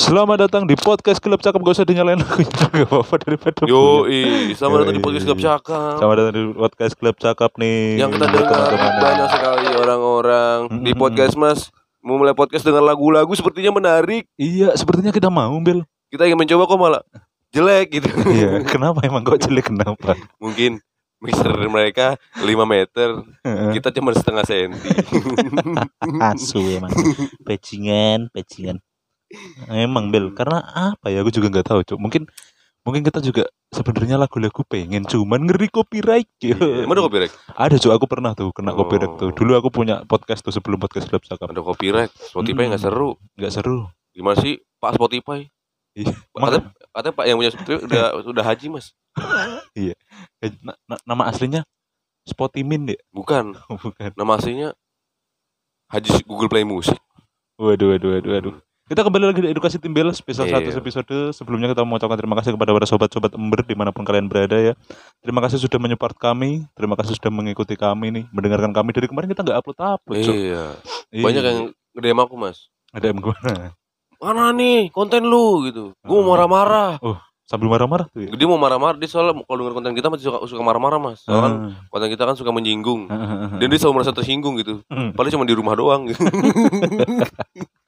Selamat datang di podcast Klub Cakep Gak usah dinyalain lagunya Gak apa-apa daripada Yo, bunyi. selamat datang di podcast Klub Cakap. Selamat datang di podcast Klub Cakep nih Yang kita dengar banyak sekali orang-orang di Mm-mm. podcast Mas memulai podcast dengan lagu-lagu sepertinya menarik. Iya sepertinya kita mau Bel Kita ingin mencoba kok malah jelek gitu. Iya kenapa emang kok jelek kenapa Mungkin mixer mereka 5 meter, kita cuma setengah senti. Asu emang Pejingan Pejingan Emang Bel Karena apa ya aku juga nggak tahu Cuk Mungkin Mungkin kita juga sebenarnya lagu-lagu pengen cuman ngeri copyright Iya, Emang ada copyright? Ada Cuk aku pernah tuh kena copyright tuh Oh. Dulu aku punya podcast tuh sebelum podcast Klub Cakep Ada copyright. Spotify nggak Mm-mm. seru. Nggak seru Gimana sih Pak Spotify? Iya. Katanya, katanya Pak yang punya Spotify udah udah haji Mas. Eh, na- na- nama aslinya Spotimin ya? Bukan. Bukan. Nama aslinya Haji Google Play Music. Waduh, waduh, waduh, waduh. Kita kembali lagi di edukasi tim Bel spesial Iya. satu episode. Sebelumnya kita mau ucapkan terima kasih kepada para sobat-sobat ember di mana pun kalian berada ya. Terima kasih sudah menyupport kami. Terima kasih sudah mengikuti kami nih, mendengarkan kami dari kemarin kita nggak upload upload. Cuk. Iya. Iya. Banyak yang nge-DM aku, Mas. ada yang gimana? Mana nih konten lu gitu. Gue mau marah-marah. Sambil marah-marah tuh ya. Dia mau marah-marah. Dia soalnya kalau denger konten kita masih suka, suka marah-marah, Mas. Soalnya kan Ah. konten kita kan suka menyinggung. Ah, Dan dia selalu merasa tersinggung gitu. Hmm. Padahal cuma di rumah doang gitu.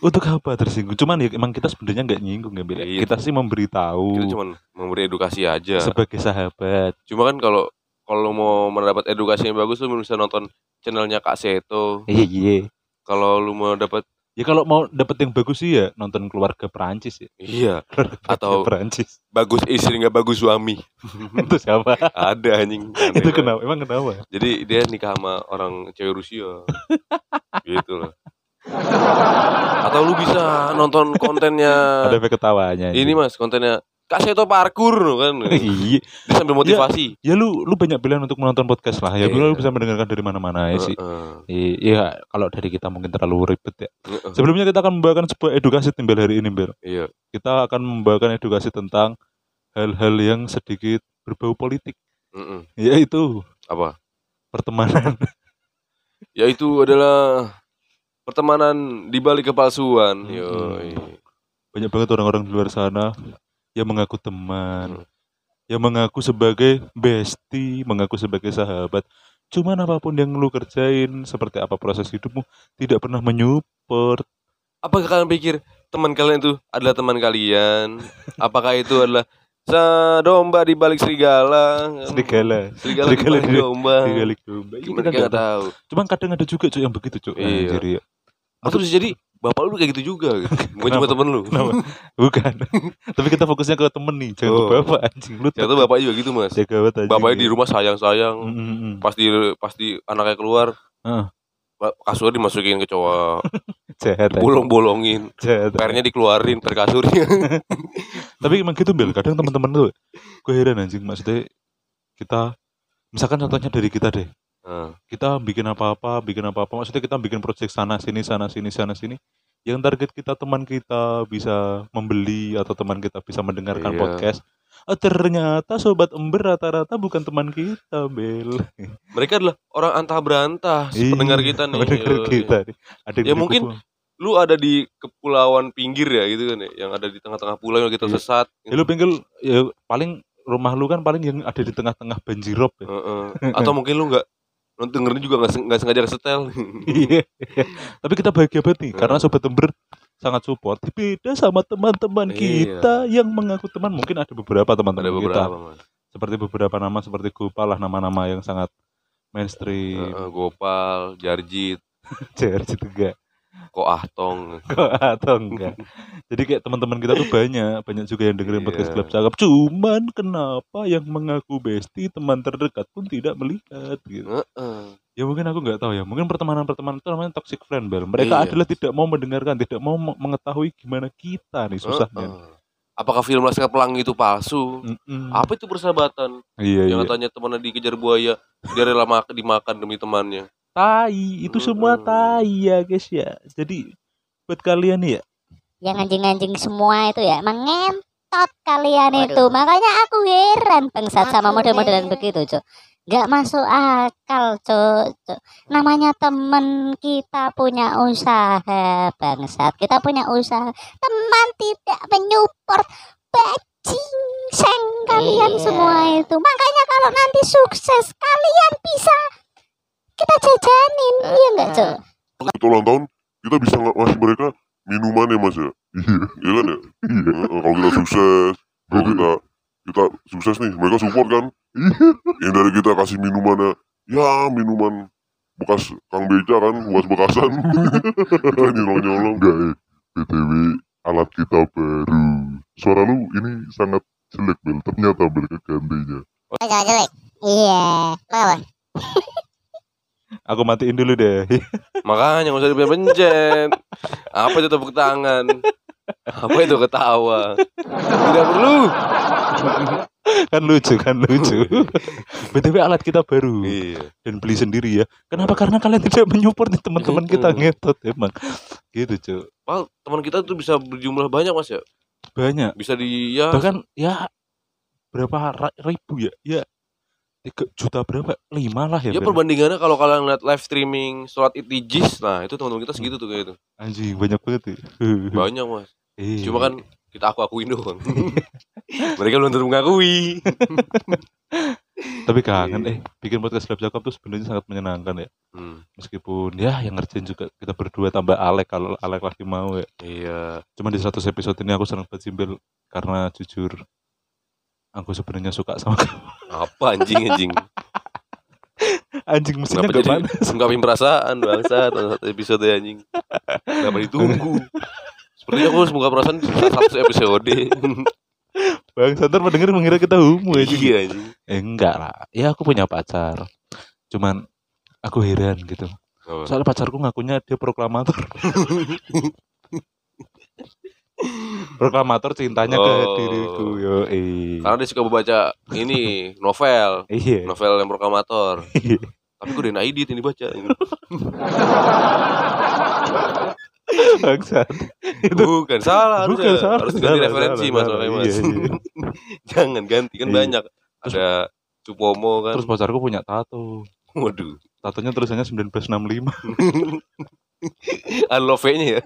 Untuk apa tersinggung? Cuman ya emang kita sebenarnya nggak nyinggung ya, Bel. Iya. Kita sih memberitahu Kita cuma memberi edukasi aja. sebagai sahabat. Cuma kan kalau kalau mau mendapat edukasi yang bagus lu bisa nonton channelnya Kak Seto. Iya, iya. Kalau lu mau dapat Ya kalau mau dapet yang bagus sih ya nonton keluarga Perancis ya. iya, Keluarga Atau- Perancis. bagus istri nggak bagus suami. itu siapa? Ada anjing. Itu kenapa? Emang kenapa? Jadi dia nikah sama orang cewek Rusia. gitu loh. Atau lu bisa nonton kontennya Ada efek ketawanya. ini Mas, kontennya Kak Seto parkur kan. Iya. Sambil motivasi. Ya lu lu banyak pilihan untuk menonton podcast lah. Ya Iya. lu bisa mendengarkan dari mana-mana ya sih. Heeh. Iya, kalau dari kita mungkin terlalu ribet ya. Sebelumnya kita akan membawakan sebuah edukasi timbel hari ini, Bel. Iya. Kita akan membawakan edukasi tentang hal-hal yang sedikit berbau politik, Heeh. yaitu Apa? pertemanan. Yaitu adalah pertemanan di balik kepalsuan. Mm-mm. Yoi. Banyak banget orang-orang di luar sana yang mengaku teman, Hmm. yang mengaku sebagai bestie, mengaku sebagai sahabat. Cuman apa pun yang lu kerjain, seperti apa proses hidupmu, tidak pernah menyupport. Apakah kalian pikir teman kalian itu adalah teman kalian? Apakah itu adalah domba di balik serigala? Serigala. Serigala, Serigala di balik di- domba. Digalik domba. Ini Gimana kita nggak nggak tahu. tahu. Cuman kadang ada juga cuy yang begitu cuy. Iya. Anjir, ya. Atau bisa jadi bapak lu kayak gitu juga gitu. Bukan cuma temen lu. Kenapa? Bukan. Tapi kita fokusnya ke temen nih, jangan ke Oh. bapak anjing. Lu Ternyata bapak juga gitu mas. jaga banget anjing. Bapaknya di rumah sayang-sayang. Mm, mm, mm. Pas di pas di anaknya keluar, Heeh. ba- kasurnya dimasukin ke cowok, Jahat. bolong-bolongin, Jahat. pernya dikeluarin per kasurnya. Tapi emang gitu Bel, kadang teman-teman tuh gue heran anjing maksudnya kita misalkan contohnya dari kita deh. Nah, Kita bikin apa-apa, bikin apa-apa, maksudnya kita bikin project sana sini sana sini sana sini yang target kita teman kita bisa membeli atau teman kita bisa mendengarkan Iya. podcast. Ah, ternyata sobat ember rata-rata bukan teman kita, Bel. mereka adalah orang antah berantah, Iya, pendengar kita nih. Pendengar Yoi. kita nih. Ada Ya mungkin Kupang. Lu ada di kepulauan pinggir ya gitu kan ya, yang ada di tengah-tengah pulau yang kita Iya. sesat. Ya, lu pinggir ya paling rumah lu kan paling yang ada di tengah-tengah banjirop ya. Heeh. Atau mungkin lu nggak dengerin juga nggak seng- nggak sengaja setel. Iya. Tapi kita bahagia banget nih karena Hmm. sobat ember sangat support. Beda sama teman-teman Iya. kita yang mengaku teman. Mungkin ada beberapa ada teman-teman kita. Seperti beberapa nama seperti Gopal lah nama-nama yang sangat mainstream. Heeh, Gopal, Jarjit, JRC juga. Kok atau enggak? Jadi kayak teman-teman kita tuh banyak, banyak juga yang dengerin podcast Iya. Club Cakep. Cuman kenapa yang mengaku bestie teman terdekat pun tidak melihat gitu. Heeh. Ya mungkin aku nggak tahu ya. Mungkin pertemanan-pertemanan itu namanya toxic friend, Bel. Mereka Iya. adalah tidak mau mendengarkan, tidak mau me- mengetahui gimana kita nih susahnya. Heeh. Apakah film Laskar Pelangi itu palsu? Mm-mm. Apa itu persahabatan? Iya, iya. Yang katanya temannya dikejar buaya, dia rela mak- dimakan demi temannya. Tai, itu semua tai ya, guys ya. Jadi buat kalian ya, yang anjing-anjing semua itu ya emang ngentot kalian Waduh. itu makanya aku heran bangsat sama model-modelan begitu cok nggak masuk akal cok Cok. namanya temen kita punya usaha bangsat kita punya usaha teman tidak menyupport bajing seng kalian Iya. semua itu makanya kalau nanti sukses kalian bisa kita jajanin iya nggak cok Kita ulang tahun, kita bisa nggak ngasih mereka minuman ya mas ya? Iya. Iya kan ya? Iya. Kalau kita sukses, kalau kita kita sukses nih, mereka support kan? Iya. Yang dari kita kasih minumannya, ya minuman bekas Kang Beca kan, bekas bekasan. kita nyolong-nyolong. Enggak eh. BTW alat kita baru. Suara lu ini sangat jelek Bel. Ternyata Bel kegantinya. Jangan jelek. iya Kenapa? Aku matiin dulu deh. Makanya nggak usah dipencet. Apa itu tepuk tangan? Apa itu ketawa? Tidak perlu. kan lucu, kan lucu. BTW alat kita baru Iya. dan beli sendiri ya. Kenapa? Karena kalian tidak menyupport nih teman-teman kita ngetot emang. Gitu, Cuk. Pak, teman kita tuh bisa berjumlah banyak mas ya. Banyak. Bisa di ya Bahkan ya berapa ra- ribu ya? Ya tiga juta berapa? Lima lah ya. Ya perbandingannya kalau kalian lihat live streaming sholat id di JIS, nah itu teman-teman kita segitu tuh kayak itu. Anjing banyak banget ya. Banyak mas. Iya. Cuma kan kita aku akuin doang. Mereka belum tentu mengakui. tapi kangen eh bikin podcast Lab Jakob tuh sebenarnya sangat menyenangkan ya. Hmm, Meskipun ya yang ngerjain juga kita berdua tambah Alek kalau Alek lagi mau ya. iya. Cuma di 100 episode ini aku senang banget Simbel karena jujur aku sebenarnya suka sama kamu. Apa anjing anjing? Anjing mesinnya Kenapa jadi panas. ungkapin perasaan bangsa satu episode anjing? Kenapa ditunggu? Sepertinya aku harus buka perasaan satu episode. Bang Santar mendengar mengira kita homo ya. iya anjing. Eh enggak lah. Ya aku punya pacar. Cuman aku heran gitu. Soalnya pacarku ngakunya dia proklamator. proklamator cintanya ke Oh. diriku. Yo. Karena dia suka membaca ini novel, Iya. novel yang proklamator. Iya. Tapi gue udah edit ini baca. Bangsat. Bukan salah, Bukan harusnya. salah. harus ganti salah, referensi salah, mas, salah. mas. Iya, iya. Jangan ganti kan Iya. banyak. Ada Cupomo kan. Terus pacarku punya tato. Waduh. Tatonya tulisannya 1965. Unlove-nya ya.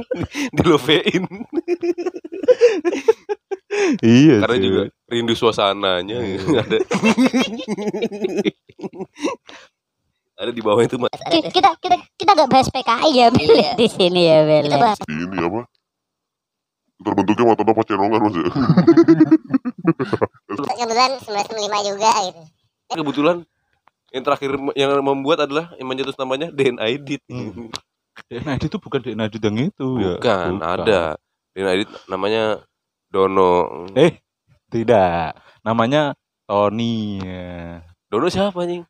Dilovein. iya Karena juga rindu suasananya. Iya. ada. ada di bawah itu mas. Ki- kita kita kita nggak bahas PKI ya Bel, Iya. di sini ya Bel Kita bahas Ini apa? Terbentuknya mata bapak cenongan mas ya? kebetulan 1995 juga gitu. Kebetulan yang terakhir yang membuat adalah yang mencetus namanya DNA Edit. Hmm. DNA Edit itu bukan DNA Edit yang itu ya. Bukan, ada. DNA Edit namanya Dono. Eh, tidak. Namanya Tony. Ya. Dono siapa anjing?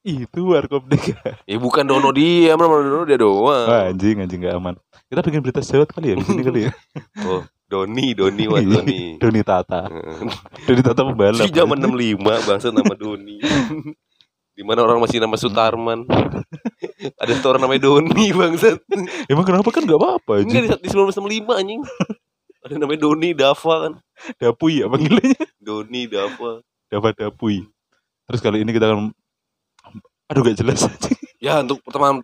Itu Warkop Deka. Ya bukan Dono dia, mana Dono dia doang. Wah, anjing, anjing gak aman. Kita bikin berita sewot kali ya di sini kali ya. Oh, Doni, Doni, Mas Doni. Doni Tata. Doni Tata pembalap. Di zaman 65 bangsa nama Doni. Di mana orang masih nama Sutarman. Ada orang namanya Doni bangsa. Emang kenapa kan gak apa-apa Enggak anjing. di, di 1965 anjing. Ada namanya Doni Dava kan. Dapui ya panggilannya. Doni Dava. Dapat Dapui. Terus kali ini kita akan Aduh gak jelas anjing. Ya untuk pertemanan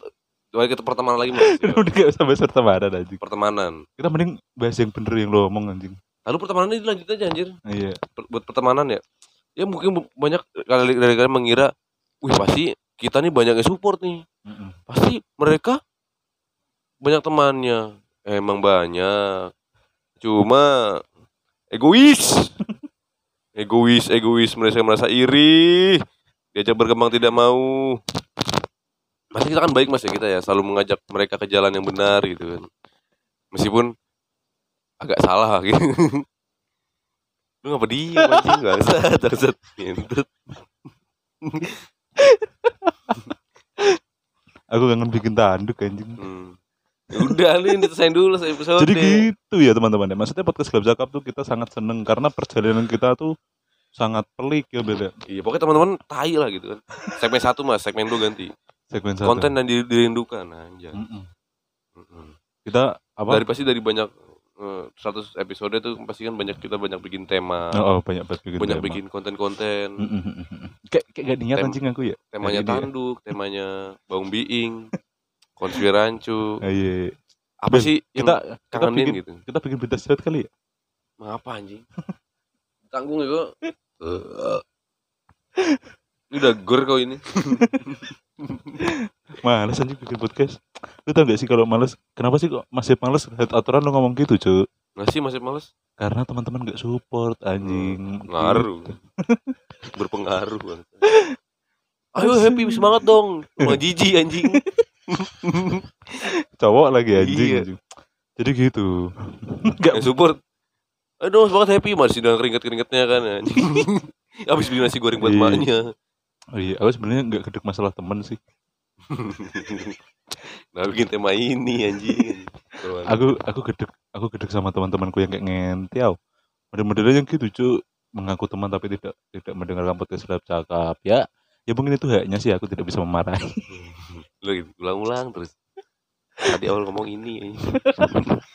Coba kita pertemanan lagi mas Udah gak sampai pertemanan anjing. Pertemanan Kita mending bahas yang bener yang lo omong anjing. Lalu pertemanan ini lanjut aja anjir Iya. Per- Buat pertemanan ya Ya mungkin banyak kali dari kalian mengira Wih pasti kita nih banyak yang support nih Mm-mm. Pasti mereka Banyak temannya. Emang banyak. Cuma Egois. Egois, egois. Mereka merasa iri. Diajak berkembang tidak mau. Pasti kita kan baik mas ya kita ya. Selalu mengajak mereka ke jalan yang benar gitu kan. Meskipun Agak salah gitu. Lu ngapa diem anjing? Bangsat Bangsat. Ngentut. Aku kangen bikin tanduk anjing. hmm. Ya Udah lu yang disesain dulu episode Jadi gitu ya teman-teman ya. Maksudnya podcast Gelap Zakap tuh kita sangat seneng karena perjalanan kita tuh sangat pelik ya beda. Iya pokoknya teman-teman tai lah gitu kan Segmen satu mas Segmen dulu ganti Segmen satu. Konten dan di- dirindukan Anjay Mm-mm. Mm-mm. Kita apa? Dari pasti dari banyak 100 episode tuh pasti kan banyak kita banyak bikin tema, Oh, oh, banyak banget bikin banyak tema. bikin konten-konten. Mm, mm, mm, mm. Kayak kayak gak niat anjing aku ya. Temanya Kayak ini ya. tanduk, temanya baung biing, konspirancu. Ah, iya. Apa Ben, sih Kita kita bikin gitu? kita bikin berita sehat kali ya. Mengapa anjing? Tanggung ya kok. Ini udah gor kau ini. Males anjing bikin podcast. Lu tau gak sih kalau males, kenapa sih kok masih males head aturan lu ngomong gitu, Cuk? Masih masih males. Karena teman-teman gak support anjing. Ngaruh. Berpengaruh. Ayo happy semangat dong. Mau jijik anjing. Cowok lagi anjing. Iya. anjing. Jadi gitu. Enggak Yang support. Dong semangat happy masih dengan keringet-keringetnya kan anjing. Habis beli nasi goreng buat Iya. maknya. Oh iya, aku sebenarnya nggak gedek masalah temen sih. Nah bikin tema ini anjing. Aku aku gedek aku gedek sama teman-temanku yang kayak ngentiau. Model-modelnya yang gitu, Cuk. Mengaku teman tapi tidak tidak mendengarkan podcast lab cakap. Ya, ya mungkin itu haknya sih aku tidak bisa memarahi. Lu gitu, ulang-ulang terus. Tadi awal ngomong ini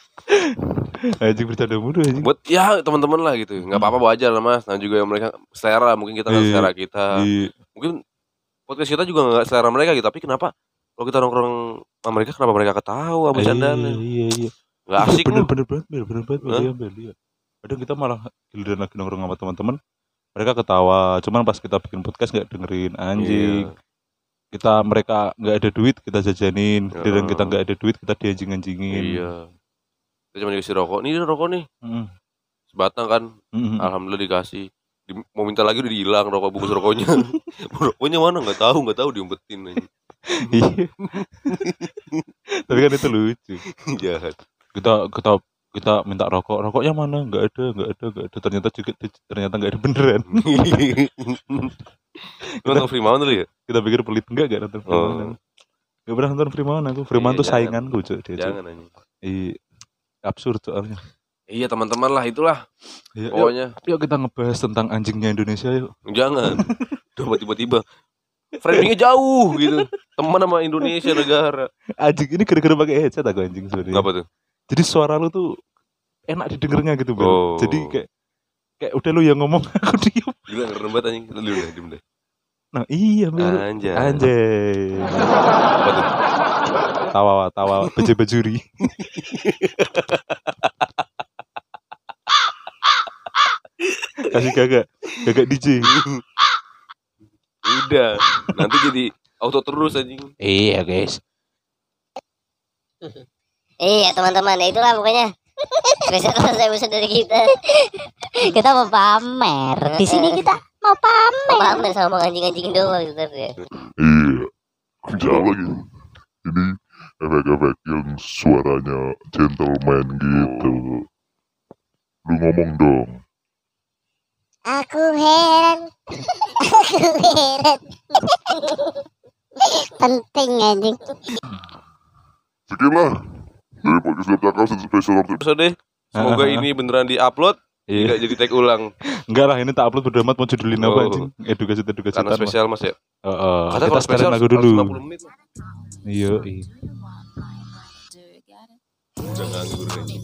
anjing. bercanda mulu anjing. buat ya teman-teman lah gitu nggak apa-apa wajar lah mas nah juga yang mereka selera mungkin kita nggak Iya. selera kita Iya. mungkin podcast kita juga nggak selera mereka gitu tapi kenapa kalau kita nongkrong sama mereka kenapa mereka ketawa Iya, iya, iya. nggak Itu asik bener bener bener Bel, Hah? iya, Bel, iya. kadang kita malah giliran lagi nongkrong sama teman-teman mereka ketawa cuman pas kita bikin podcast nggak dengerin anjing Iya. kita mereka nggak ada duit kita jajanin giliran kita nggak ada duit kita dianjing-anjingin iya kita cuma dikasih rokok. Nih rokok nih. Mm, sebatang kan. Mm, mm. alhamdulillah dikasih. Di- mau minta lagi udah dihilang rokok bungkus rokoknya. Rokoknya mana? Nggak tahu nggak tahu diumpetin anjing. Iya. tapi kan itu lucu. Jahat kita kita kita minta rokok. Rokoknya mana? Nggak ada nggak ada nggak ada. Ternyata juga ternyata nggak ada beneran. Lu nonton Freemaun dulu ya? Kita pikir pelit. Enggak nggak nonton Freeman Oh. nggak pernah nonton Freeman aku. Freeman Iya, tuh sainganku cuy dia jangan anjing. Iya, absurd soalnya. iya teman-teman lah itulah Ya, yuk, pokoknya yuk kita ngebahas tentang anjingnya Indonesia yuk. Jangan. Udah tiba-tiba framingnya jauh gitu. Teman sama Indonesia negara. Anjing ini gara-gara pakai headset aku anjing sebenarnya. Ngapa tuh? Jadi suara lu tuh enak didengarnya gitu, Bel. Oh. Jadi kayak kayak udah lu yang ngomong aku diem. Gila ngeren banget anjing. Lu deh, diem deh. Nah, iya. Anjay. Anjay. Apa tuh? Tawa tawa beje bejuri. Kasih gagak, gagak DJ. Udah. Nanti jadi auto terus anjing. Iya, guys. Iya teman-teman, itulah pokoknya. Spesial selesai episode dari kita. Kita mau pamer. Di sini kita mau pamer. Pamer sama anjing-anjing doang gitu ya. Iya. Jangan lagi. Ini efek-efek yang suaranya gentleman gitu. Lu ngomong dong. Aku heran. Aku heran. Penting anjing. Sekian lah dari podcast Lab Cakap spesial waktu Episode Semoga ini beneran di-upload Iya. Tidak jadi tag ulang Enggak lah, ini tak upload udah amat mau judulin apa Oh. anjing? Edukasi edukasi Karena spesial mas ya Heeh. Kata kita kalau setelin spesial lagu dulu. 150 menit lah. Iya, Udah nganggur anjing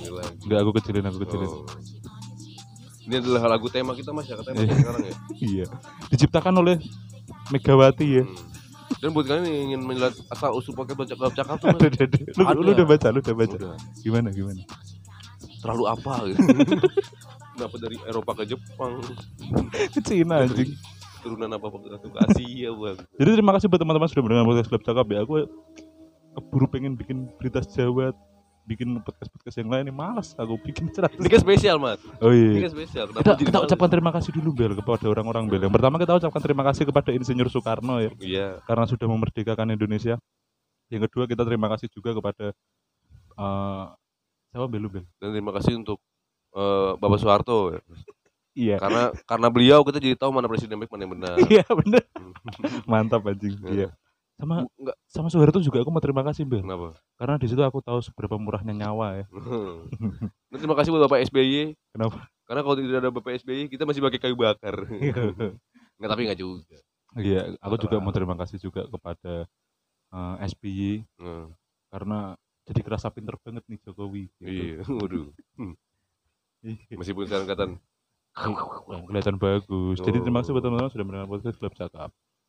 Gila. Enggak aku kecilin, aku kecilin. Oh. Ini adalah lagu tema kita mas ya mas Iya. sekarang ya Iya. Diciptakan oleh Megawati ya. Hmm. Dan buat kalian yang ingin menjelat asal usul pakai baca cakap tuh Ada, mas ada, ada. Lu, Ada. lu udah baca, lu udah baca. Udah. Gimana, gimana? terlalu apa gitu Kenapa dari Eropa ke Jepang Ke Cina anjing. Turunan apa ke Asia bang Jadi terima kasih buat teman-teman sudah mendengar podcast Club Cakap ya. Aku keburu pengen bikin berita Jawa, bikin podcast-podcast yang lain ini malas aku bikin cerah. Ini kan spesial mas Oh iya. kan spesial Kenapa Kita, ucapkan terima kasih dulu Bel kepada orang-orang Bel. Yang pertama kita ucapkan terima kasih kepada Insinyur Soekarno ya Iya karena sudah memerdekakan Indonesia. Yang kedua kita terima kasih juga kepada eh siapa Bel Bel? Dan terima kasih untuk eh, Bapak Soeharto ya. Iya. Karena karena beliau kita jadi tahu mana presiden baik mana yang benar Iya bener. Mantap anjing. Iya. Sama Enggak sama Soeharto juga aku mau terima kasih Bel. Kenapa Karena di situ aku tahu seberapa murahnya nyawa ya. Dan terima kasih buat Bapak SBY Kenapa? Karena kalau tidak ada Bapak SBY kita masih pakai kayu bakar Nggak tapi nggak juga Iya, aku juga mau terima kasih juga kepada eh, SBY Hmm. karena jadi kerasa pinter banget nih Jokowi gitu. Iya, waduh. Iya. Meskipun sekarang yang kelihatan bagus. Jadi terima kasih Oh. buat teman-teman sudah mendengar podcast Club Cakap.